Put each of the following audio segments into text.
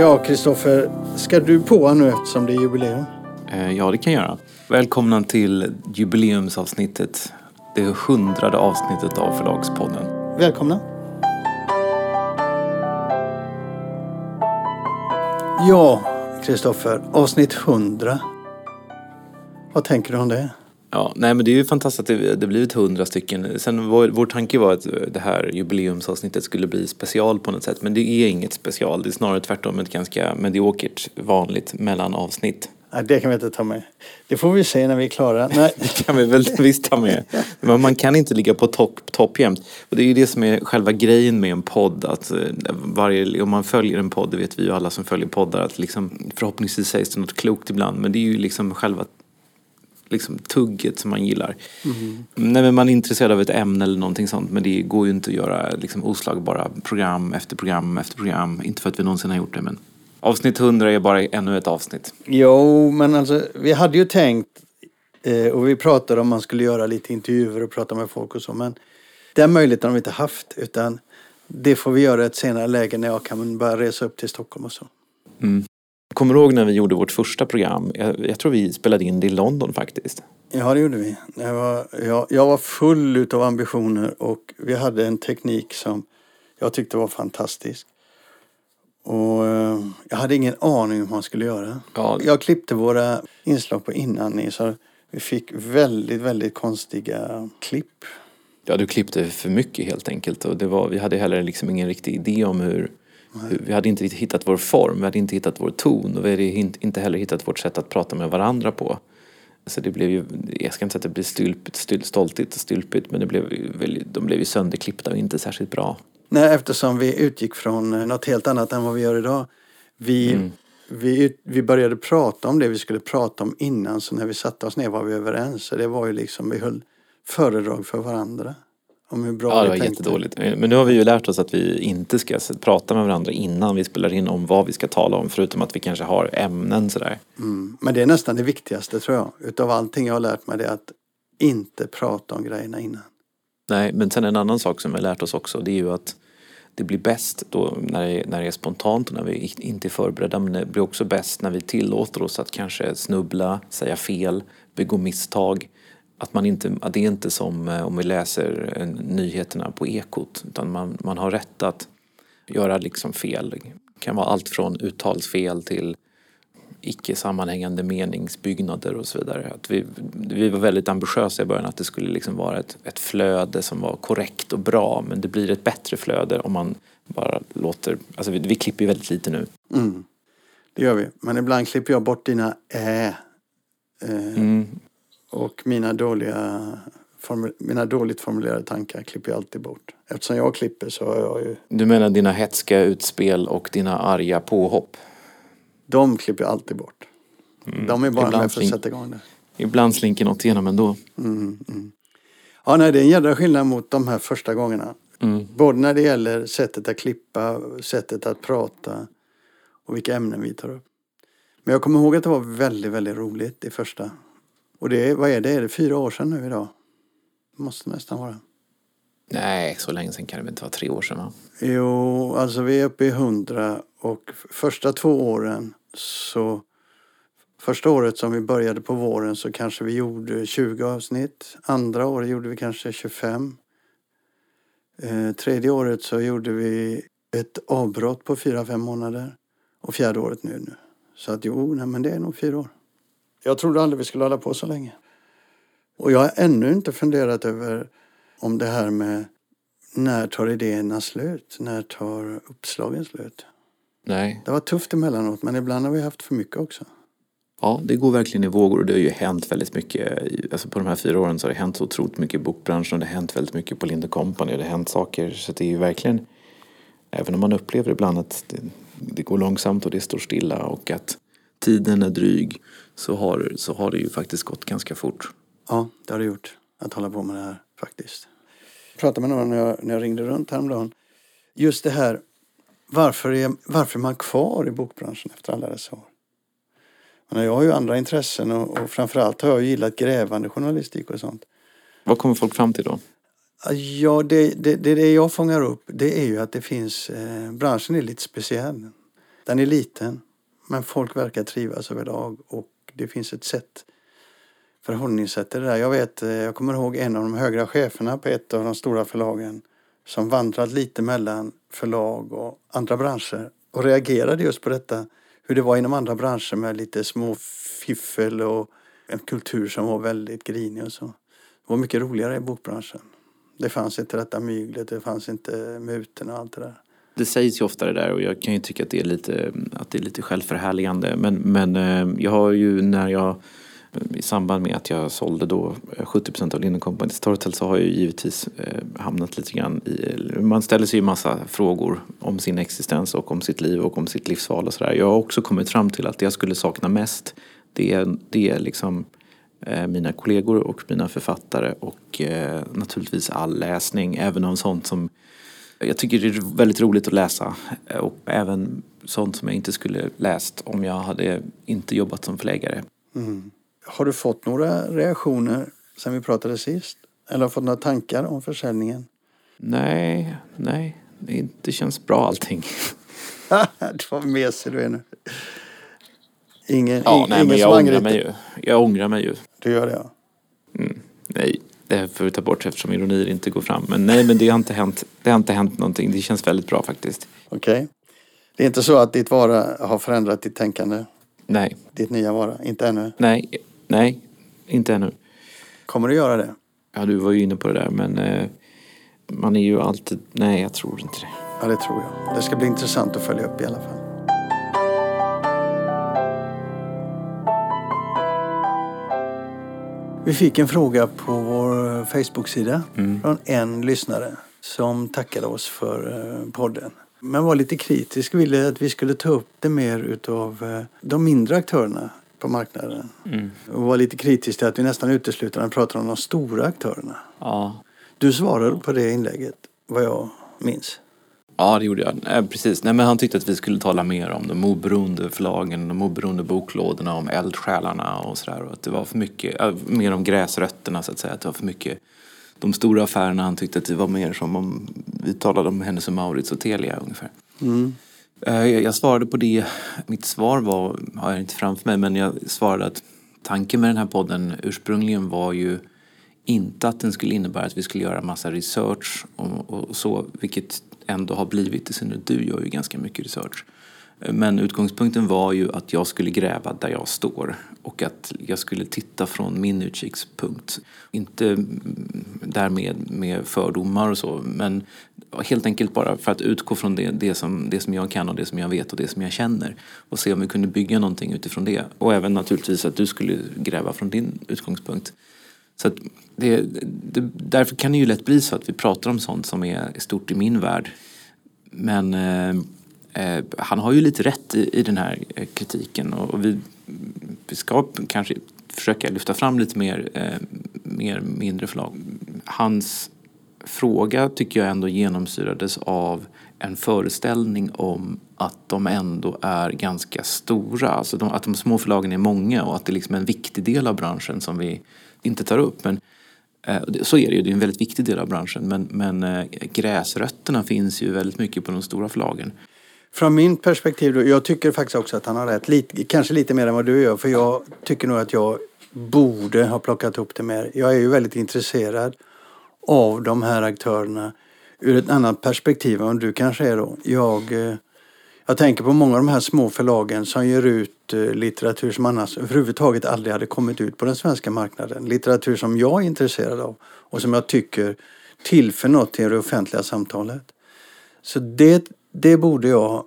Ja, Kristoffer, ska du på nu eftersom det är jubileum? Eh, Ja, det kan jag göra. Välkomna till jubileumsavsnittet. Det hundrade avsnittet av Förlagspodden. Välkomna. Ja, Kristoffer, avsnitt 100. Vad tänker du om det? Ja, nej men det är ju fantastiskt att det, det blivit hundra stycken. Sen vår, vår tanke var att det här jubileumsavsnittet skulle bli special på något sätt. Men det är inget special. Det är snarare tvärtom ett ganska mediokert vanligt mellanavsnitt. Nej, det kan vi inte ta med. Det får vi se när vi är klara. Nej. Det kan vi väl visst ta med. Men man kan inte ligga på topp top jämt. Och det är ju det som är själva grejen med en podd. Att eh, varje, om man följer en podd, det vet vi ju alla som följer poddar, att liksom, förhoppningsvis sägs det något klokt ibland. Men det är ju liksom själva liksom tugget som man gillar. Nej, men man är intresserad av ett ämne eller någonting sånt. Men det går ju inte att göra liksom, oslagbara program efter program efter program. Inte för att vi någonsin har gjort det, men avsnitt 100 är bara ännu ett avsnitt. Jo, men alltså vi hade ju tänkt eh, och vi pratade om man skulle göra lite intervjuer och prata med folk och så. Men den möjligheten har vi inte haft utan det får vi göra i ett senare läge när jag kan börja resa upp till Stockholm och så. Kommer du ihåg när vi gjorde vårt första program? Jag, jag tror vi spelade in det i London faktiskt. Ja, det gjorde vi. Jag var, jag, jag var full utav ambitioner och vi hade en teknik som jag tyckte var fantastisk. Och eh, jag hade ingen aning om vad man skulle göra. Ja. Jag klippte våra inslag på innan så vi fick väldigt, väldigt konstiga klipp. Ja, du klippte för mycket helt enkelt. Och det var, vi hade heller liksom ingen riktig idé om hur, hur... Vi hade inte hittat vår form, vi hade inte hittat vår ton och vi hade inte heller hittat vårt sätt att prata med varandra på. Så det blev ju, jag ska inte säga att det blev stylpigt, styl, stoltigt och stylpigt men det blev de blev ju sönderklippta och inte särskilt bra. Nej, eftersom vi utgick från eh, något helt annat än vad vi gör idag. Vi, Mm. vi, vi började prata om det vi skulle prata om innan så när vi satte oss ner var vi överens. Så det var ju liksom, vi höll föredrag för varandra. Om hur bra Ja, det var tänkte. jättedåligt. Men nu har vi ju lärt oss att vi inte ska prata med varandra innan vi spelar in om vad vi ska tala om förutom att vi kanske har ämnen sådär. Mm. Men det är nästan det viktigaste tror jag. Utav allting jag har lärt mig det är att inte prata om grejerna innan. Nej, men sen en annan sak som vi har lärt oss också det är ju att det blir bäst då när det, när det är spontant och när vi inte är förberedda men det blir också bäst när vi tillåter oss att kanske snubbla, säga fel, begå misstag. Att, man inte, att det är inte som eh, om vi läser eh, nyheterna på Ekot utan man, man har rätt att göra liksom fel. Det kan vara allt från uttalsfel till icke sammanhängande meningsbyggnader och så vidare. Att vi, vi var väldigt ambitiösa i början att det skulle liksom vara ett, ett flöde som var korrekt och bra men det blir ett bättre flöde om man bara låter, alltså vi, vi klipper ju väldigt lite nu. Mm. Det gör vi. Men ibland klipper jag bort dina ä. Eh, Mm. Och mina dåliga mina dåligt formulerade tankar klipper jag alltid bort. Eftersom jag klipper så har jag ju... Du menar dina hetska utspel och dina arga påhopp? De klipper jag alltid bort. De är bara Ibland med för att sätta igång det. Ibland slinker något igenom ändå. Mm, mm. Ja, nej, det är en jädra skillnad mot de här första gångerna. Mm. Både när det gäller sättet att klippa, sättet att prata och vilka ämnen vi tar upp. Men jag kommer ihåg att det var väldigt, väldigt roligt det första. Och det, vad är det? Är det fyra år sedan nu idag? Det måste nästan vara. Nej, så länge sedan kan det väl inte vara tre år sedan va? Jo, alltså vi är uppe i hundra och första två åren så Första året som vi började på våren så kanske vi gjorde 20 avsnitt. Andra året gjorde vi kanske 25. Eh, tredje året så gjorde vi ett avbrott på fyra fem månader. Och fjärde året nu. nu. Så att jo, nej, men det är nog fyra år. Jag trodde aldrig vi skulle hålla på så länge. Och jag har ännu inte funderat över om det här med när tar idéerna slut? När tar uppslagen slut? Nej. Det var tufft emellanåt men ibland har vi haft för mycket också. Ja, det går verkligen i vågor och det har ju hänt väldigt mycket. Alltså på de här fyra åren så har det hänt så otroligt mycket i bokbranschen och det har hänt väldigt mycket på Lind Company och det har hänt saker. Så det är ju verkligen, även om man upplever ibland att det, det går långsamt och det står stilla och att tiden är dryg så har, så har det ju faktiskt gått ganska fort. Ja, det har det gjort. Att hålla på med det här faktiskt. Jag pratade med någon när jag, när jag ringde runt häromdagen. Just det här, varför är, varför är man kvar i bokbranschen efter alla dessa år? Jag har ju andra intressen och, och framförallt har jag gillat grävande journalistik och sånt. Vad kommer folk fram till då? Ja, det, det, det, det jag fångar upp det är ju att det finns, eh, branschen är lite speciell. Den är liten, men folk verkar trivas överlag och det finns ett sätt förhållningssätt till det där. Jag vet, eh, jag kommer ihåg en av de högra cheferna på ett av de stora förlagen som vandrat lite mellan förlag och andra branscher och reagerade just på detta. Hur det var inom andra branscher med lite små fiffel och en kultur som var väldigt grinig och så. Det var mycket roligare i bokbranschen. Det fanns inte detta myglet, det fanns inte mutorna och allt det där. Det sägs ju ofta det där och jag kan ju tycka att det är lite, att det är lite självförhärligande. Men, men eh, jag har ju när jag i samband med att jag sålde då eh, 70% av Linden Company till Storytel så har jag ju givetvis eh, hamnat lite grann i... Man ställer sig ju massa frågor om sin existens och om sitt liv och om sitt livsval och sådär. Jag har också kommit fram till att det jag skulle sakna mest det är, det är liksom mina kollegor och mina författare och naturligtvis all läsning, även om sånt som jag tycker det är väldigt roligt att läsa och även sånt som jag inte skulle läst om jag hade inte jobbat som förläggare. Mm. Har du fått några reaktioner sen vi pratade sist? Eller har fått några tankar om försäljningen? Nej, nej. Det känns bra allting. Vad mesig du är nu. Ingen, ja, nej, ingen men jag ångrar mig ju. Jag ångrar mig ju. Du gör det ja. Mm, nej, det får vi ta bort eftersom ironier inte går fram. Men nej, men det har inte hänt, det har inte hänt någonting. Det känns väldigt bra faktiskt. Okej. Okay. Det är inte så att ditt vara har förändrat ditt tänkande? Nej. Ditt nya vara? Inte ännu? Nej, nej, inte ännu. Kommer du göra det? Ja, du var ju inne på det där, men eh, man är ju alltid... Nej, jag tror inte det. Ja, det tror jag. Det ska bli intressant att följa upp i alla fall. Vi fick en fråga på Facebook-sida mm. från en lyssnare som tackade oss för eh, podden. Men var lite kritisk, ville att vi skulle ta upp det mer utav eh, de mindre aktörerna på marknaden. Mm. Och var lite kritisk till att vi nästan uteslutande pratar om de stora aktörerna. Ja. Du svarade på det inlägget, vad jag minns. Ja, det gjorde jag. Nej, precis. Nej, men han tyckte att vi skulle tala mer om de oberoende förlagen, de oberoende boklådorna, om eldsjälarna och sådär. Och att det var för mycket, äh, mer om gräsrötterna så att säga. Att det var för mycket de stora affärerna. Han tyckte att det var mer som om vi talade om Hennes och Mauritz och Telia ungefär. Mm. Jag svarade på det. Mitt svar var, har jag inte framför mig, men jag svarade att tanken med den här podden ursprungligen var ju inte att den skulle innebära att vi skulle göra massa research och, och så, vilket ändå har blivit det. Sen du gör ju ganska mycket research. Men utgångspunkten var ju att jag skulle gräva där jag står och att jag skulle titta från min utkikspunkt. Inte därmed med fördomar och så, men helt enkelt bara för att utgå från det, det, som, det som jag kan och det som jag vet och det som jag känner och se om vi kunde bygga någonting utifrån det. Och även naturligtvis att du skulle gräva från din utgångspunkt. Så det, det, därför kan det ju lätt bli så att vi pratar om sånt som är stort i min värld. Men eh, eh, han har ju lite rätt i, i den här eh, kritiken kritiken och vi, vi ska kanske försöka lyfta fram lite mer, eh, mer mindre förlag. Hans fråga tycker jag ändå genomsyrades av en föreställning om att de ändå är ganska stora. Alltså de, att de små förlagen är många och att det liksom är en viktig del av branschen som vi inte tar upp. Men, eh, så är det ju, det är en väldigt viktig del av branschen. Men, men eh, gräsrötterna finns ju väldigt mycket på de stora förlagen. Från min perspektiv, då, jag tycker faktiskt också att han har rätt. Lite, kanske lite mer än vad du gör. För jag tycker nog att jag borde ha plockat upp det mer. Jag är ju väldigt intresserad av de här aktörerna ur ett annat perspektiv än du kanske är då. Jag, eh, jag tänker på många av de här små förlagen som ger ut eh, litteratur som annars överhuvudtaget aldrig hade kommit ut på den svenska marknaden. Litteratur som jag är intresserad av och som jag tycker tillför något till det offentliga samtalet. Så det, det borde jag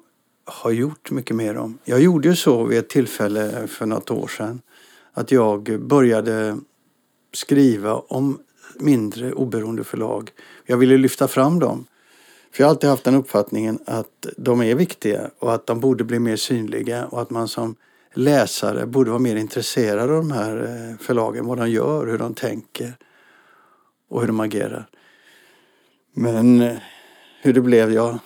ha gjort mycket mer om. Jag gjorde ju så vid ett tillfälle för något år sedan att jag började skriva om mindre oberoende förlag. Jag ville lyfta fram dem. För jag har alltid haft den uppfattningen att de är viktiga och att de borde bli mer synliga och att man som läsare borde vara mer intresserad av de här eh, förlagen, vad de gör, hur de tänker och hur de agerar. Men eh, hur det blev, jag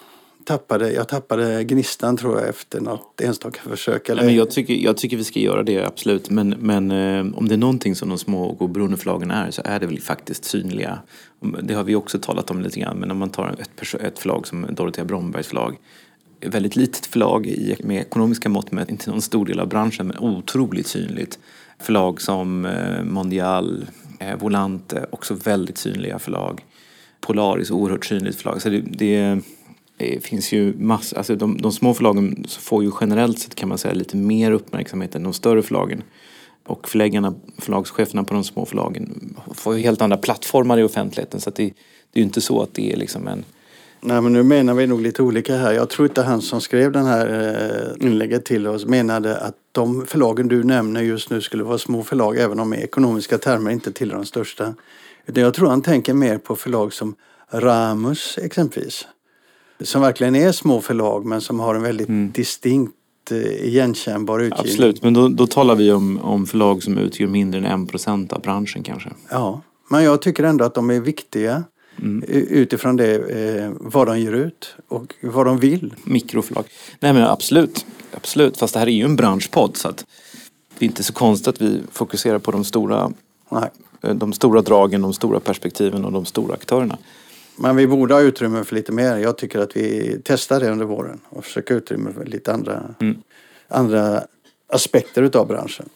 tappade, jag tappade gnistan tror jag efter något enstaka försök. Eller... Nej, men jag, tycker, jag tycker vi ska göra det, absolut. Men, men eh, om det är någonting som de små och oberoende förlagen är så är det väl faktiskt synliga. Det har vi också talat om lite grann. Men om man tar ett, ett förlag som Dorotea Brombergs förlag. väldigt litet förlag i, med ekonomiska mått mätt, inte någon stor del av branschen men otroligt synligt. Förlag som eh, Mondial, eh, Volante, också väldigt synliga förlag. Polaris, oerhört synligt förlag. Så det, det, det finns ju massor, alltså de, de små förlagen får ju generellt sett kan man säga lite mer uppmärksamhet än de större förlagen. Och förläggarna, förlagscheferna på de små förlagen får ju helt andra plattformar i offentligheten. Så det, det är ju inte så att det är liksom en Nej, men nu menar vi nog lite olika här. Jag tror inte han som skrev den här eh, inlägget till oss menade att de förlagen du nämner just nu skulle vara små förlag även om i ekonomiska termer inte tillhör de största. Utan jag tror han tänker mer på förlag som Ramus exempelvis. Som verkligen är små förlag men som har en väldigt mm. distinkt eh, igenkännbar utgivning. Absolut, men då, då talar vi om, om förlag som utgör mindre än en procent av branschen kanske. Ja, men jag tycker ändå att de är viktiga. Mm. Utifrån det, eh, vad de ger ut och vad de vill. Mikroförlag. Nej men absolut, absolut. Fast det här är ju en branschpodd så att det är inte så konstigt att vi fokuserar på de stora, Nej. Eh, de stora dragen, de stora perspektiven och de stora aktörerna. Men vi borde ha utrymme för lite mer. Jag tycker att vi testar det under våren och försöker utrymme för lite andra, mm. andra aspekter utav branschen.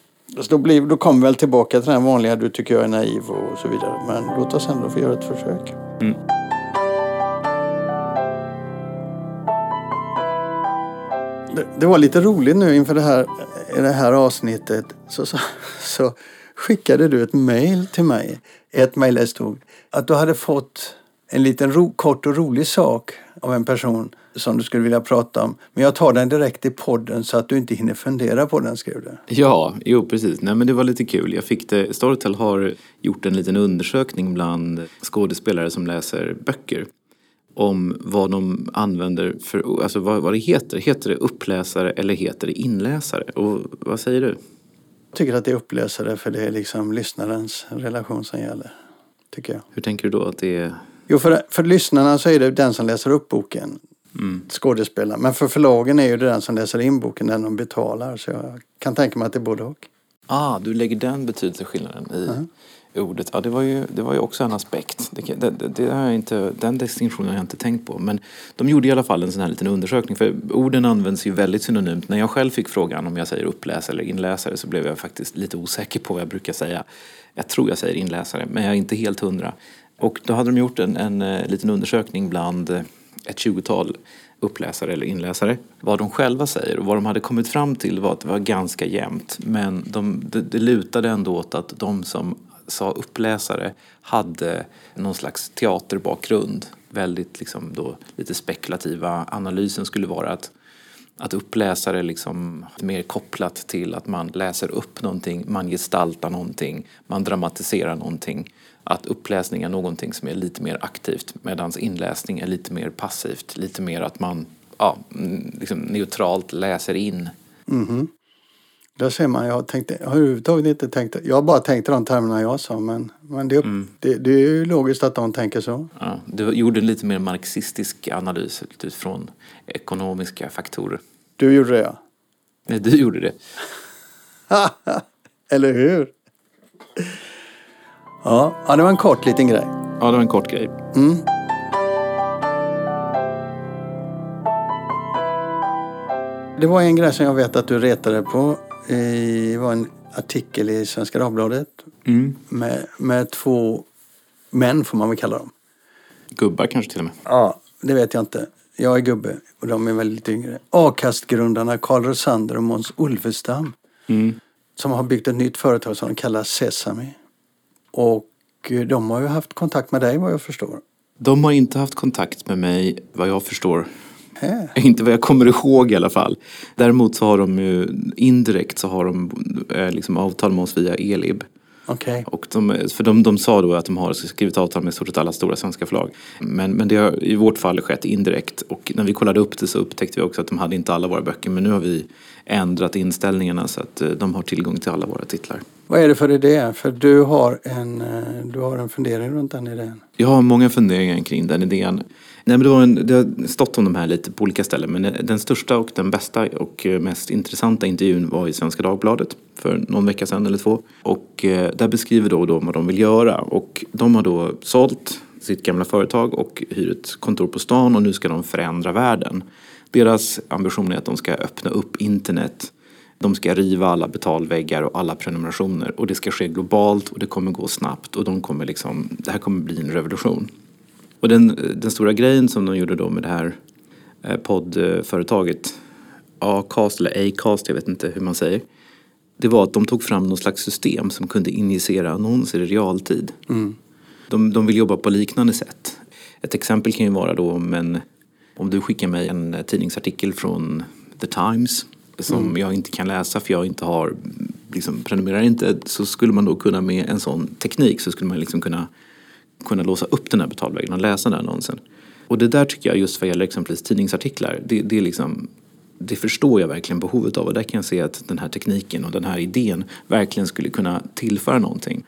Då, blir, då kommer vi väl tillbaka till den vanliga du tycker jag är naiv och så vidare. Men låt oss ändå få göra ett försök. Mm. Det, det, var lite roligt nu inför det här, det här avsnittet. Så, så, så skickade du ett mail till mig. Ett mail där stod att du hade fått en liten ro, kort och rolig sak av en person som du skulle vilja prata om. Men jag tar den direkt i podden så att du inte hinner fundera på den, skrev du. Ja, jo precis. Nej men det var lite kul. Jag fick det, Storytel har gjort en liten undersökning bland skådespelare som läser böcker. Om vad de använder för, alltså vad, vad det heter. Heter det uppläsare eller heter det inläsare? Och vad säger du? Jag tycker att det är uppläsare för det är liksom lyssnarens relation som gäller. Tycker jag. Hur tänker du då att det är? Jo, för, för lyssnarna så är det den som läser upp boken mm. skådespelare. Men för förlagen är ju det den som läser in boken den de betalar. Så jag kan tänka mig att det är både och. Ah, du lägger den betydelseskillnaden i mm. ordet. Ja, det var, ju, det var ju också en aspekt. Det, det, det, har jag inte, den distinktionen har jag inte tänkt på. Men de gjorde i alla fall en sån här liten undersökning. För orden används ju väldigt synonymt. När jag själv fick frågan om jag säger uppläsare eller inläsare så blev jag faktiskt lite osäker på vad jag brukar säga. Jag tror jag säger inläsare, men jag är inte helt hundra. Och då hade de gjort en, en, en liten undersökning bland eh, ett tjugotal uppläsare eller inläsare. Vad de själva säger och vad de hade kommit fram till var att det var ganska jämnt. Men de, det, det lutade ändå åt att de som sa uppläsare hade någon slags teaterbakgrund. Väldigt liksom då, lite spekulativa. Analysen skulle vara att att uppläsare liksom mer kopplat till att man läser upp någonting, man gestaltar någonting, man dramatiserar någonting att uppläsning är någonting som är lite mer aktivt medan inläsning är lite mer passivt. Lite mer att man ja, liksom neutralt läser in. Mm -hmm. Där ser man, jag, tänkte, jag har överhuvudtaget inte tänkt, jag bara tänkt de termerna jag sa men, men det, mm. det, det, är ju logiskt att de tänker så. Ja, du gjorde en lite mer marxistisk analys utifrån ekonomiska faktorer. Du gjorde det ja. Nej, du gjorde det. Eller hur? Ja, ja, det var en kort liten grej. Ja, det var en kort grej. Mm. Det var en grej som jag vet att du retade på. Det var en artikel i Svenska Dagbladet mm. med, med två män, får man väl kalla dem. Gubbar kanske till och med? Ja, det vet jag inte. Jag är gubbe och de är väldigt yngre. Akastgrundarna Karl Rosander och Måns Ulvestam. Mm. Som har byggt ett nytt företag som de kallar Sesame. Och de har ju haft kontakt med dig vad jag förstår. De har inte haft kontakt med mig vad jag förstår. Hä? Inte vad jag kommer ihåg i alla fall. Däremot så har de ju indirekt så har de eh, liksom avtal med oss via Elib. Okay. Och de, för de, de sa då att de har skrivit avtal med stort sett alla stora svenska förlag. Men, men det har i vårt fall skett indirekt. Och när vi kollade upp det så upptäckte vi också att de hade inte alla våra böcker. Men nu har vi ändrat inställningarna så att eh, de har tillgång till alla våra titlar. Vad är det för idé? För du har en, eh, du har en fundering runt den idén. Jag har många funderingar kring den idén. Nej, men det, var en, det har stått om de här lite på olika ställen men eh, den största och den bästa och eh, mest intressanta intervjun var i Svenska Dagbladet för någon vecka sedan eller två. Och där beskriver då de vad de vill göra och de har då sålt sitt gamla företag och hyr ett kontor på stan och nu ska de förändra världen. Deras ambition är att de ska öppna upp internet. De ska riva alla betalväggar och alla prenumerationer och det ska ske globalt och det kommer gå snabbt och de kommer liksom, det här kommer bli en revolution. Och den, den stora grejen som de gjorde då med det här eh, poddföretaget Acast eller Acast, jag vet inte hur man säger. Det var att de tog fram någon slags system som kunde injicera annonser i realtid. Mm. De, de vill jobba på liknande sätt. Ett exempel kan ju vara då om, en, om du skickar mig en tidningsartikel från The Times som Mm. jag inte kan läsa för jag inte har, liksom, prenumererar inte, så skulle man då kunna med en sån teknik så skulle man liksom kunna, kunna låsa upp den här betalväggen och läsa den här annonsen. Och det där tycker jag just vad gäller exempelvis tidningsartiklar, det, det är liksom det förstår jag verkligen behovet av och där kan jag se att den här tekniken och den här idén verkligen skulle kunna tillföra någonting.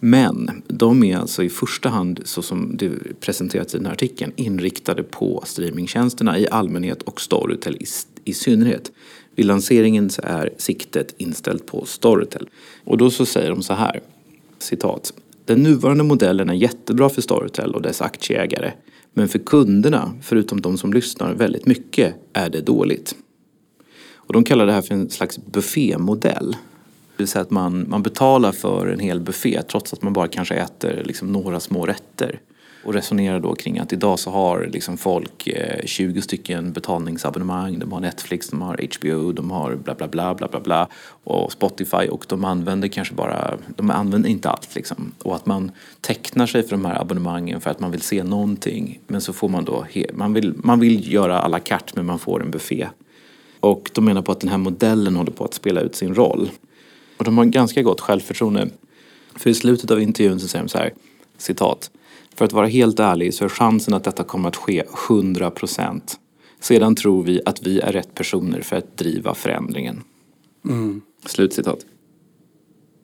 Men de är alltså i första hand, så som det presenterats i den här artikeln, inriktade på streamingtjänsterna i allmänhet och Storytel i, i synnerhet. Vid lanseringen så är siktet inställt på Storytel. Och då så säger de så här, citat. Den nuvarande modellen är jättebra för Storytel och dess aktieägare. Men för kunderna, förutom de som lyssnar väldigt mycket, är det dåligt. Och de kallar det här för en slags buffémodell. Det vill säga att man, man betalar för en hel buffé trots att man bara kanske äter liksom några små rätter. Och resonerar då kring att idag så har liksom folk eh, 20 stycken betalningsabonnemang. De har Netflix, de har HBO, de har bla bla bla bla bla bla. Och Spotify och de använder kanske bara, de använder inte allt liksom. Och att man tecknar sig för de här abonnemangen för att man vill se någonting. Men så får man då, man vill, man vill göra à la carte men man får en buffé. Och de menar på att den här modellen håller på att spela ut sin roll. Och de har ganska gott självförtroende. För i slutet av intervjun så säger de så här, citat. För att vara helt ärlig så är chansen att detta kommer att ske 100 procent. Sedan tror vi att vi är rätt personer för att driva förändringen. Slutcitat.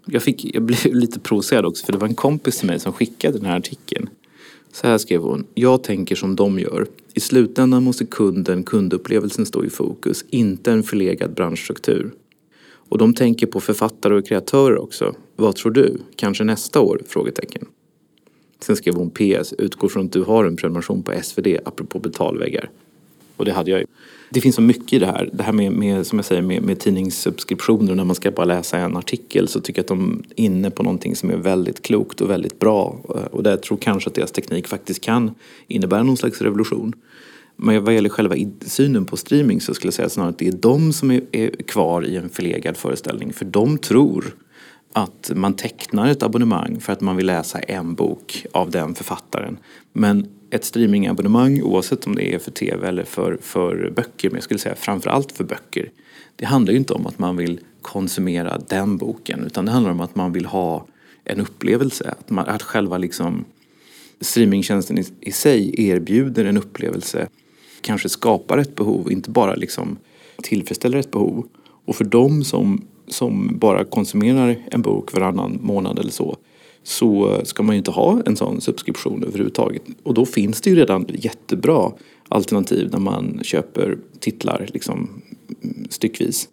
Jag, fick, jag blev lite provocerad också för det var en kompis till mig som skickade den här artikeln. Så här skrev hon. Jag tänker som de gör. I slutändan måste kunden, kundupplevelsen stå i fokus, inte en förlegad branschstruktur. Och de tänker på författare och kreatörer också. Vad tror du? Kanske nästa år? Frågetecken. Sen skrev hon PS. Utgår från att du har en prenumeration på SvD apropå betalväggar. Och det hade jag ju. Det finns så mycket i det här. Det här med, med som jag säger, med, med tidningssubskriptioner. När man ska bara läsa en artikel så tycker jag att de är inne på någonting som är väldigt klokt och väldigt bra. Och där jag tror kanske att deras teknik faktiskt kan innebära någon slags revolution. Men vad gäller själva synen på streaming så skulle jag säga snarare att det är de som är, är kvar i en förlegad föreställning. För de tror att man tecknar ett abonnemang för att man vill läsa en bok av den författaren. Men ett streamingabonnemang, oavsett om det är för tv eller för, för böcker, men jag skulle säga framförallt för böcker. Det handlar ju inte om att man vill konsumera den boken, utan det handlar om att man vill ha en upplevelse. Att, man, att själva liksom streamingtjänsten i, i sig erbjuder en upplevelse, kanske skapar ett behov, inte bara liksom tillfredsställer ett behov. Och för dem som, som bara konsumerar en bok varannan månad eller så, så ska man ju inte ha en sån subskription överhuvudtaget. Och då finns det ju redan jättebra alternativ när man köper titlar liksom styckvis.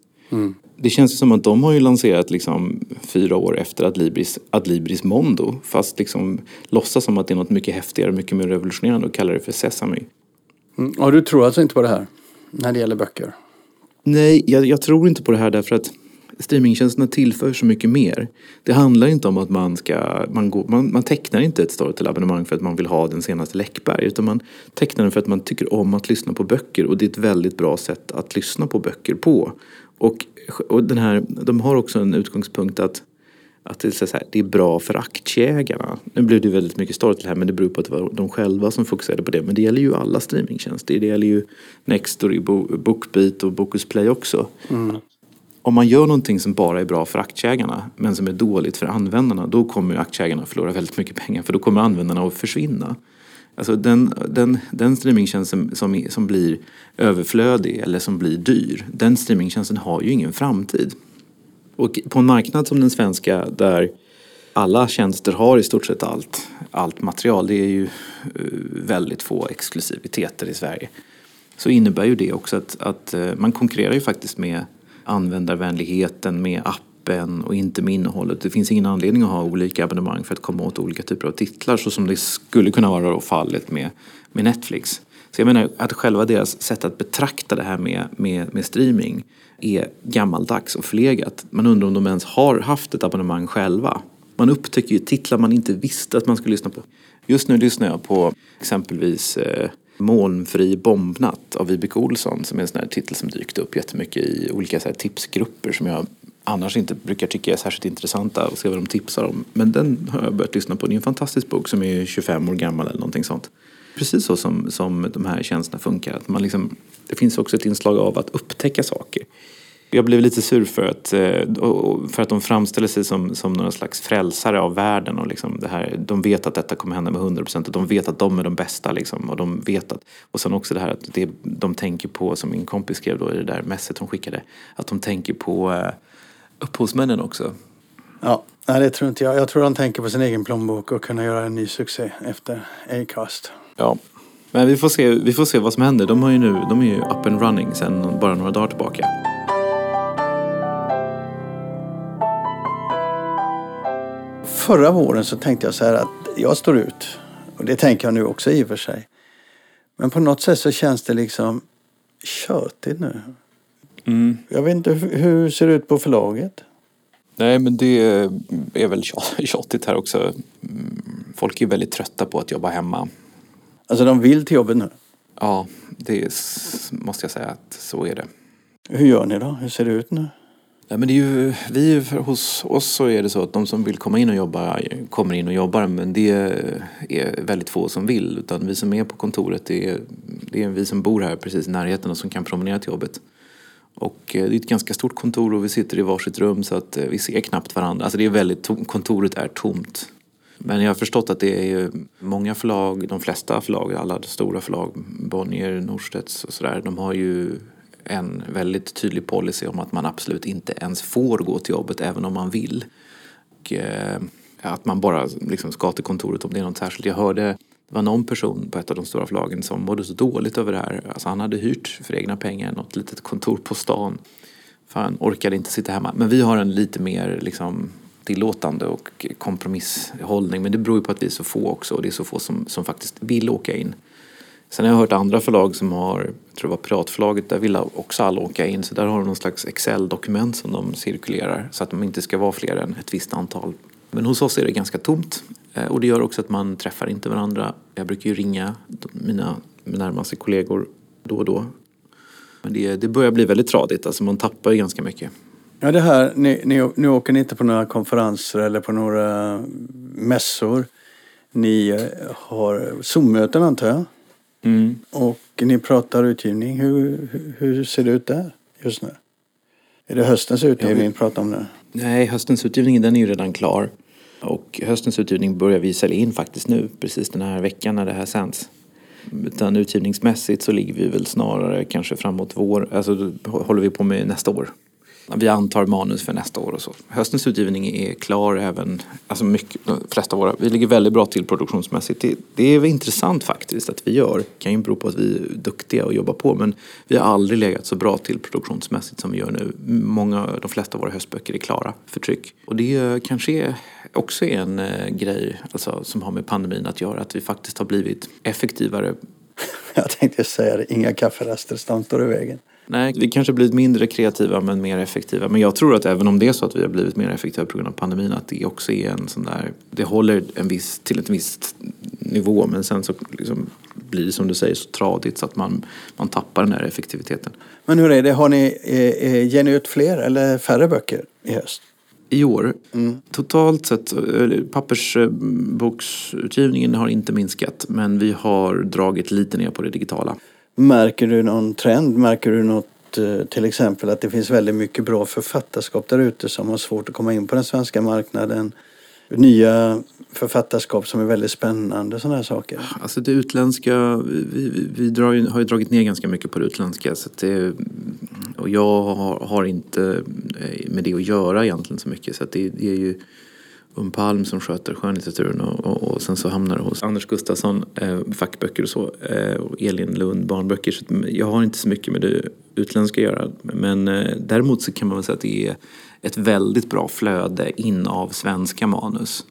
Det känns ju som att de har ju lanserat liksom fyra år efter Adlibris, Adlibris Mondo. Fast liksom låtsas som att det är något mycket häftigare, mycket mer revolutionerande och kallar det för Sesame. Mm. Och du tror alltså inte på det här när det gäller böcker? Nej, jag, jag tror inte på det här därför att streamingtjänsterna tillför så mycket mer. Det handlar inte om att man ska, man, går, man, man tecknar inte ett Storytel-abonnemang för att man vill ha den senaste Läckberg utan man tecknar den för att man tycker om att lyssna på böcker och det är ett väldigt bra sätt att lyssna på böcker på. Och, och den här, de har också en utgångspunkt att att det, är så här, det är bra för aktieägarna. Nu blev det väldigt mycket Storytel här men det beror på att det var de själva som fokuserade på det. Men det gäller ju alla streamingtjänster. Det gäller ju Nextory, Bookbeat och Bokus Play också. Mm. Om man gör någonting som bara är bra för aktieägarna men som är dåligt för användarna då kommer aktieägarna förlora väldigt mycket pengar för då kommer användarna att försvinna. Alltså den, den, den streamingtjänsten som, som blir överflödig eller som blir dyr den streamingtjänsten har ju ingen framtid. Och på en marknad som den svenska där alla tjänster har i stort sett allt, allt material, det är ju eh, väldigt få exklusiviteter i Sverige. Så innebär ju det också att, att eh, man konkurrerar ju faktiskt med användarvänligheten, med appen och inte med innehållet. Det finns ingen anledning att ha olika abonnemang för att komma åt olika typer av titlar så som det skulle kunna vara då fallet med, med Netflix. Så jag menar att själva deras sätt att betrakta det här med, med, med streaming är gammaldags och förlegat. Man undrar om de ens har haft ett abonnemang själva. Man upptäcker ju titlar man inte visste att man skulle lyssna på. Just nu lyssnar jag på exempelvis eh, Molnfri bombnatt av Vibeke Olsson som är en sån här titel som dykt upp jättemycket i olika så här, tipsgrupper som jag annars inte brukar tycka är särskilt intressanta och se vad de tipsar om. Men den har jag börjat lyssna på. Det är en fantastisk bok som är 25 år gammal eller någonting sånt. Precis så som, som de här tjänsterna funkar. Att man liksom, det finns också ett inslag av att upptäcka saker. Jag blev lite sur för att, eh, för att de framställer sig som, som några slags frälsare av världen. Och liksom det här, de vet att detta kommer hända med 100 procent och de vet att de är de bästa. Liksom, och, de vet att, och sen också det här att det, de tänker på, som min kompis skrev då i det där messet hon skickade, att de tänker på uh, upphovsmännen också. Ja, nej, det tror inte jag. Jag tror de tänker på sin egen plånbok och kunna göra en ny succé efter Acast. Ja, men vi får se, vi får se vad som händer. De, har ju nu, de är ju up and running sedan bara några dagar tillbaka. Förra våren så tänkte jag så här att jag står ut. Och det tänker jag nu också i och för sig. Men på något sätt så känns det liksom tjötigt nu. Mm. Jag vet inte, hur ser det ut på förlaget? Nej, men det är väl tjatigt här också. Folk är väldigt trötta på att jobba hemma. Alltså de vill till jobbet nu? Ja, det måste jag säga att så är det. Hur gör ni då? Hur ser det ut nu? Ja, men det är ju, vi, hos oss så är det så att de som vill komma in och jobba kommer in och jobbar men det är väldigt få som vill. Utan vi som är på kontoret, det är, det är vi som bor här precis i närheten och som kan promenera till jobbet. Och eh, det är ett ganska stort kontor och vi sitter i varsitt rum så att eh, vi ser knappt varandra. Alltså det är väldigt tom, kontoret är tomt. Men jag har förstått att det är många förlag, de flesta förlag, alla stora förlag, Bonnier, Norstedts och sådär, de har ju en väldigt tydlig policy om att man absolut inte ens får gå till jobbet även om man vill. Och, eh, att man bara liksom ska till kontoret om det är något särskilt. Jag hörde det var någon person på ett av de stora förlagen som mådde så dåligt över det här. Alltså han hade hyrt för egna pengar något litet kontor på stan. För han orkade inte sitta hemma. Men vi har en lite mer liksom, tillåtande och kompromisshållning. Men det beror ju på att vi är så få också och det är så få som, som faktiskt vill åka in. Sen har jag hört andra förlag som har, jag tror det var Piratförlaget, där vill också alla åka in. Så där har de någon slags Excel-dokument som de cirkulerar så att de inte ska vara fler än ett visst antal. Men hos oss är det ganska tomt eh, och det gör också att man träffar inte varandra. Jag brukar ju ringa mina närmaste kollegor då och då. Men det, det börjar bli väldigt tradigt, alltså man tappar ju ganska mycket. Ja, det här, ni, ni, nu åker ni inte på några konferenser eller på några mässor. Ni eh, har Zoom-möten antar jag? Mm. Och ni pratar utgivning. Hur, hur, ser det ut där just nu? Är det höstens utgivning ni pratar om nu? Nej, höstens utgivning den är ju redan klar. Och höstens utgivning börjar vi sälja in faktiskt nu, precis den här veckan när det här sänds. Utan utgivningsmässigt så ligger vi väl snarare kanske framåt vår, alltså håller vi på med nästa år. Vi antar manus för nästa år och så. Höstens utgivning är klar även, alltså mycket, de flesta av våra, vi ligger väldigt bra till produktionsmässigt. Det, det är intressant faktiskt att vi gör. Det kan ju bero på att vi är duktiga och jobbar på men vi har aldrig legat så bra till produktionsmässigt som vi gör nu. Många, de flesta av våra höstböcker är klara för tryck. Och det kanske är också är en eh, grej alltså, som har med pandemin att göra. Att vi faktiskt har blivit effektivare. Jag tänkte säga det, inga kafferester står i vägen. Nej, vi kanske blivit mindre kreativa men mer effektiva. Men jag tror att även om det är så att vi har blivit mer effektiva på grund av pandemin att det också är en sån där, det håller en viss, till en viss nivå men sen så liksom blir det som du säger så tradigt så att man, man tappar den här effektiviteten. Men hur är det, har ni, eh, eh ger ni ut fler eller färre böcker i höst? i år. Mm. Totalt sett, pappersboksutgivningen har inte minskat men vi har dragit lite ner på det digitala. Märker du någon trend? Märker du något eh, till exempel att det finns väldigt mycket bra författarskap där ute som har svårt att komma in på den svenska marknaden? Nya författarskap som är väldigt spännande, sådana här saker? Alltså det utländska, vi, vi, vi drar, har ju dragit ner ganska mycket på det utländska. Så det, och jag har, har, inte eh, med det att göra egentligen så mycket. Så det, det är ju Um Palm som sköter skönlitteraturen och, och, och, sen så hamnar det hos Anders Gustafsson, eh, fackböcker och så, eh, och Elin Lund, barnböcker. Så jag har inte så mycket med det utländska att göra. Men eh, däremot så kan man väl säga att det är ett väldigt bra flöde in av svenska manus.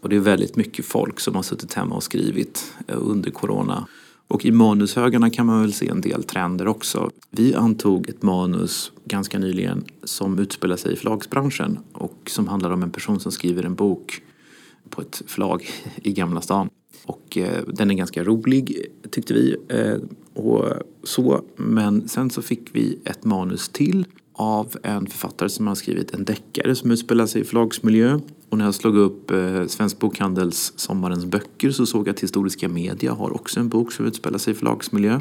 Och det är väldigt mycket folk som har suttit hemma och skrivit eh, under corona. Och i manushögarna kan man väl se en del trender också. Vi antog ett manus ganska nyligen som utspelar sig i förlagsbranschen och som handlar om en person som skriver en bok på ett förlag i Gamla stan. Och eh, den är ganska rolig tyckte vi. Eh, och så. Men sen så fick vi ett manus till av en författare som har skrivit en deckare som utspelar sig i förlagsmiljö. Och när jag slog upp eh, Svensk Bokhandels Sommarens böcker så såg jag att Historiska Media har också en bok som utspelar sig i förlagsmiljö.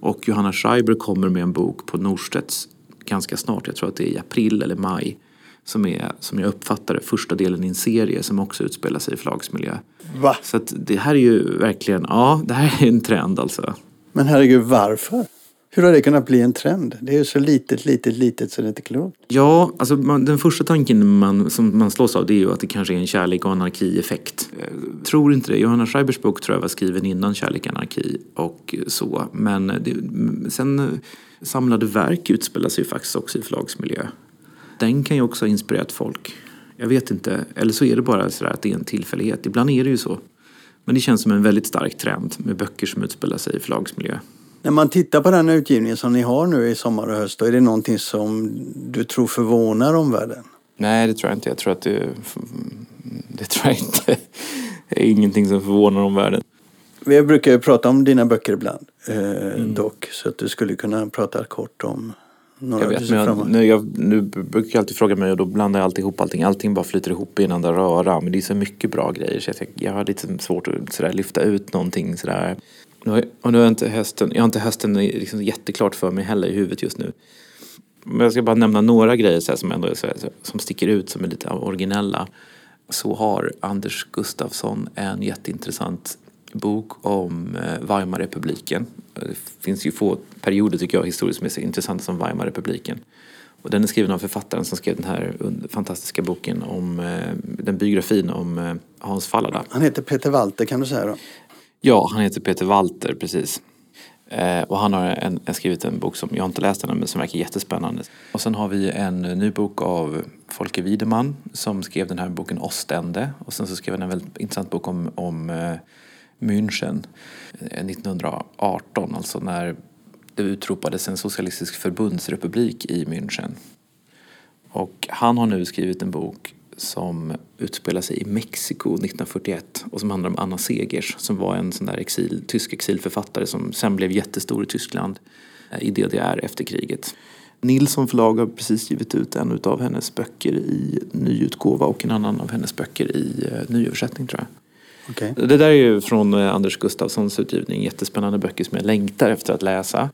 Och Johanna Schreiber kommer med en bok på Norstedts ganska snart, jag tror att det är i april eller maj. Som är, som jag uppfattar det, första delen i en serie som också utspelar sig i förlagsmiljö. Va? Så att det här är ju verkligen, ja det här är en trend alltså. Men herregud, varför? Hur har det kunnat bli en trend? Det är ju så litet, litet, litet så det är inte klokt. Ja, alltså man, den första tanken man, som man slås av det är ju att det kanske är en kärlek och anarki-effekt. Jag tror inte det. Johanna Schreibers bok tror jag var skriven innan Kärlek och anarki och så. Men det, sen eh, Samlade verk utspelar sig ju faktiskt också i förlagsmiljö. Den kan ju också ha inspirerat folk. Jag vet inte. Eller så är det bara så att det är en tillfällighet. Ibland är det ju så. Men det känns som en väldigt stark trend med böcker som utspelar sig i förlagsmiljö. När man tittar på den utgivningen som ni har nu i sommar och höst, då är det någonting som du tror förvånar omvärlden? Nej, det tror jag inte. Jag tror att det... Det tror jag inte. Det är ingenting som förvånar omvärlden. Vi brukar ju prata om dina böcker ibland eh, mm. dock. Så att du skulle kunna prata kort om några jag vet, men jag, nu, jag, nu brukar jag alltid fråga mig och då blandar jag alltid ihop allting. Allting bara flyter ihop i en enda röra. Men det är så mycket bra grejer så jag, jag har lite svårt att sådär, lyfta ut någonting sådär. Och nu har jag inte hästen, jag har inte hösten liksom jätteklart för mig heller i huvudet just nu. Men jag ska bara nämna några grejer så som ändå är så som sticker ut som är lite originella. Så har Anders Gustafsson en jätteintressant bok om eh, Weimarrepubliken. Det finns ju få perioder tycker jag historiskt som är så intressanta som Weimarrepubliken. Och den är skriven av författaren som skrev den här fantastiska boken om eh, den biografin om eh, Hans Fallada. Han heter Peter Walter kan du säga då? Ja, han heter Peter Walter, precis. Eh, och han har en, en, skrivit en bok som, jag inte läst ännu men som verkar jättespännande. Och sen har vi en ny bok av Folke Wideman som skrev den här boken Ostende. Och sen så skrev han en väldigt intressant bok om, om eh, München eh, 1918, alltså när det utropades en socialistisk förbundsrepublik i München. Och han har nu skrivit en bok som utspelar sig i Mexiko 1941 och som handlar om Anna Segers som var en sån där exil, tysk exilförfattare som sen blev jättestor i Tyskland eh, i DDR efter kriget. Nilsson förlag har precis givit ut en av hennes böcker i nyutgåva och en annan av hennes böcker i eh, nyöversättning tror jag. Okay. Det där är ju från eh, Anders Gustafssons utgivning, jättespännande böcker som jag längtar efter att läsa.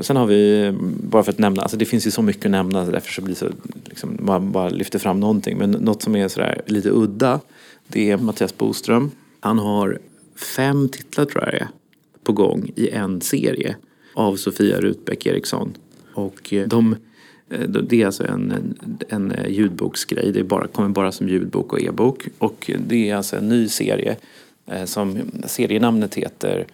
Sen har vi, bara för att nämna, alltså det finns ju så mycket att nämna därför så blir det så, liksom, man bara lyfter fram någonting. Men något som är sådär lite udda, det är Mattias Boström. Han har fem titlar tror jag det är, på gång i en serie av Sofia Rutbeck Eriksson. Och eh, eh, de, det är alltså en, en, eh, ljudboksgrej, det är bara, kommer bara som ljudbok och e-bok. Och det är alltså en ny serie som serienamnet heter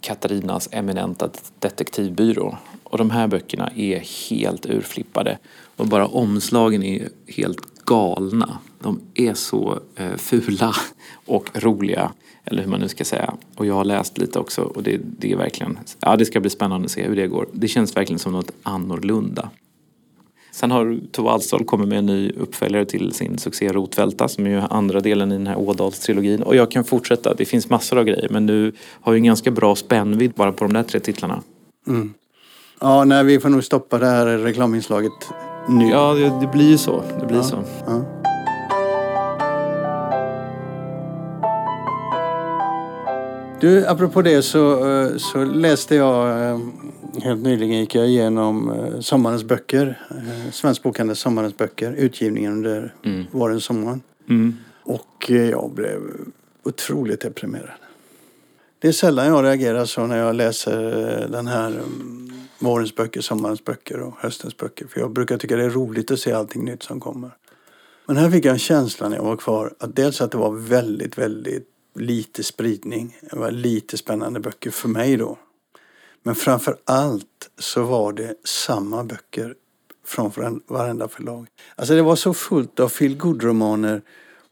Katarinas eminenta detektivbyrå. Och de här böckerna är helt urflippade. Och bara omslagen är helt galna. De är så eh, fula och roliga. Eller hur man nu ska säga. Och jag har läst lite också och det, det är verkligen, ja det ska bli spännande att se hur det går. Det känns verkligen som något annorlunda. Sen har Tove Alstol kommit med en ny uppföljare till sin succé Rotvälta som är ju andra delen i den här Ådalstrilogin. Och jag kan fortsätta, det finns massor av grejer men nu har ju en ganska bra spännvidd bara på de där tre titlarna. Mm. Ja, nej, vi får nog stoppa det här reklaminslaget nu. Ja, det, det blir ju så. Det blir ja. så. Ja. Du, apropå det så, eh, så läste jag eh, helt nyligen gick jag igenom eh, sommarens böcker. Svensk bokhandels sommarens böcker. Utgivningen under mm. våren, sommaren. Mm. Och jag blev otroligt deprimerad. Det är sällan jag reagerar så när jag läser den här mm, vårens böcker, sommarens böcker och höstens böcker. För jag brukar tycka det är roligt att se allting nytt som kommer. Men här fick jag en känsla när jag var kvar att dels att det var väldigt, väldigt lite spridning. Det var lite spännande böcker för mig då. Men framför allt så var det samma böcker från varenda förlag. Alltså det var så fullt av feel romaner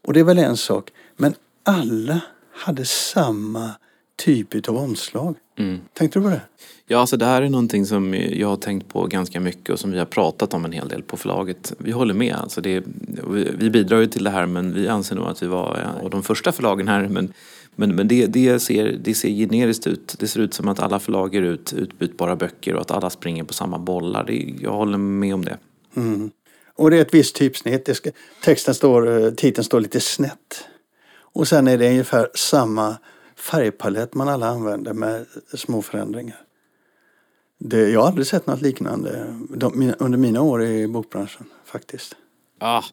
och det är väl en sak. Men alla hade samma typ av omslag. Mm. Tänkte du på det? Ja, alltså det här är någonting som jag har tänkt på ganska mycket och som vi har pratat om en hel del på förlaget. Vi håller med. Alltså det, vi bidrar ju till det här men vi anser nog att vi var och de första förlagen här. Men, men, men det, det, ser, det ser generiskt ut. Det ser ut som att alla förlag ger ut utbytbara böcker och att alla springer på samma bollar. Det, jag håller med om det. Mm. Och det är ett visst typsnitt. Ska, texten står, eh, titeln står lite snett. Och sen är det ungefär samma färgpalett man alla använder med små förändringar. Det, jag har aldrig sett något liknande de, mina, under mina år i bokbranschen faktiskt. Ja,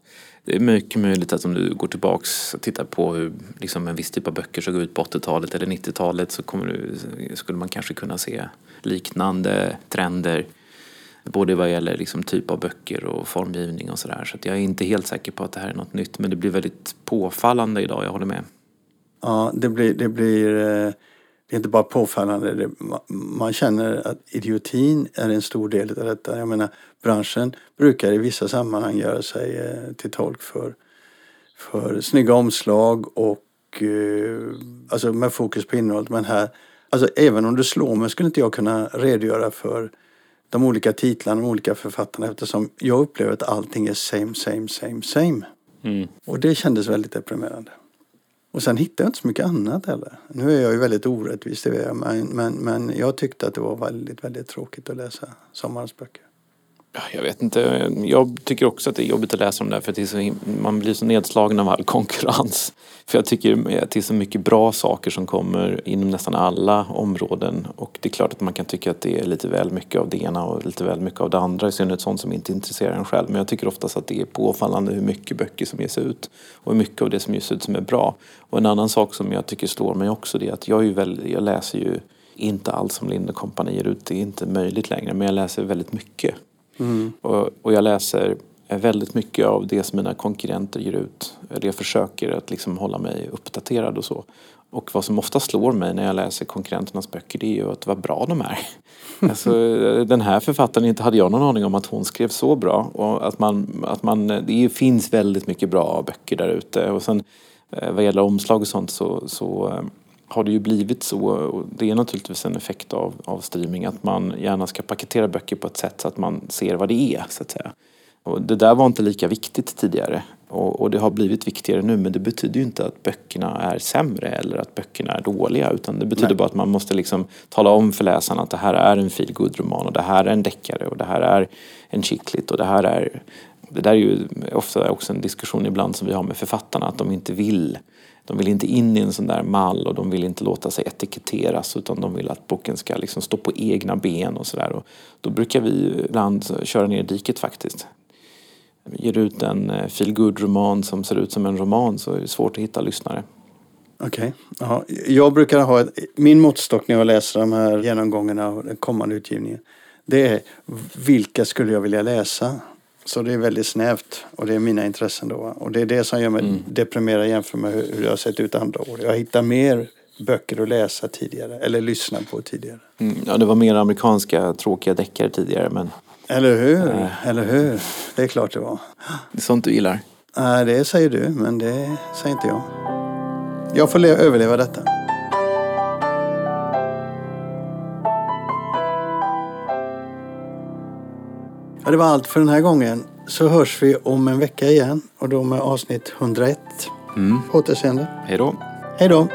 det är mycket möjligt att om du går tillbaks och tittar på hur liksom en viss typ av böcker såg ut på 80-talet eller 90-talet så kommer du, skulle man kanske kunna se liknande trender. Både vad gäller liksom typ av böcker och formgivning och sådär. Så, så jag är inte helt säker på att det här är något nytt men det blir väldigt påfallande idag, jag håller med. Ja, det blir, det blir eh, det är inte bara påfallande, det, man känner att idiotin är en stor del av detta. Jag menar, branschen brukar i vissa sammanhang göra sig eh, till tolk för, för snygga omslag och eh, alltså med fokus på innehållet. Men här, alltså även om du slår mig skulle inte jag kunna redogöra för de olika titlarna, de olika författarna eftersom jag upplever att allting är same, same, same, same. Mm. Och det kändes väldigt deprimerande. Och sen hittade jag inte så mycket annat heller. Nu är jag ju väldigt orättvis, det jag. Men, men, men jag tyckte att det var väldigt, väldigt tråkigt att läsa sommarens böcker. Jag vet inte. Jag tycker också att det är jobbigt att läsa dem där för att så, man blir så nedslagen av all konkurrens. För jag tycker att det är så mycket bra saker som kommer inom nästan alla områden. Och det är klart att man kan tycka att det är lite väl mycket av det ena och lite väl mycket av det andra. I synnerhet sånt som inte intresserar en själv. Men jag tycker oftast att det är påfallande hur mycket böcker som ges ut. Och hur mycket av det som ges ut som är bra. Och en annan sak som jag tycker slår mig också det är att jag, är ju väl, jag läser ju inte allt som Lind Company ger ut. Det är inte möjligt längre. Men jag läser väldigt mycket. Mm. Och, och, jag läser väldigt mycket av det som mina konkurrenter ger ut. Jag försöker att liksom hålla mig uppdaterad och så. Och vad som ofta slår mig när jag läser konkurrenternas böcker det är ju att vad bra de är. alltså, den här författaren, inte hade jag någon aning om att hon skrev så bra. Och att man, att man, det finns väldigt mycket bra böcker där ute. Och sen eh, vad gäller omslag och sånt så, så eh, har det ju blivit så, och det är naturligtvis en effekt av, av streaming, att man gärna ska paketera böcker på ett sätt så att man ser vad det är, så att säga. Och det där var inte lika viktigt tidigare och, och, det har blivit viktigare nu men det betyder ju inte att böckerna är sämre eller att böckerna är dåliga utan det betyder Nej. bara att man måste liksom tala om för läsarna att det här är en feel roman och det här är en deckare och det här är en chicklit och det här är det där är ju ofta också en diskussion ibland som vi har med författarna att de inte vill de vill inte in i en sån där mall och de vill inte låta sig etiketteras utan de vill att boken ska liksom stå på egna ben och sådär. Då brukar vi ibland köra ner diket faktiskt. Ger ut en eh, feel roman som ser ut som en roman så är det svårt att hitta lyssnare. Okej. Okay. Jag brukar ha ett, min måttstock när jag läser de här genomgångarna av den kommande utgivningen. Det är vilka skulle jag vilja läsa? Så det är väldigt snävt och det är mina intressen då. Och det är det som gör mig mm. deprimerad jämfört med hur det har sett ut andra år. Jag hittar mer böcker att läsa tidigare, eller lyssna på tidigare. Mm, ja, det var mer amerikanska tråkiga deckare tidigare men... Eller hur, äh. eller hur. Det är klart det var. Det är sånt du gillar? Nej, det säger du, men det säger inte jag. Jag får överleva detta. Ja, det var allt för den här gången. Så hörs vi om en vecka igen och då med avsnitt 101. Mm. På återseende. Hej då. Hej då.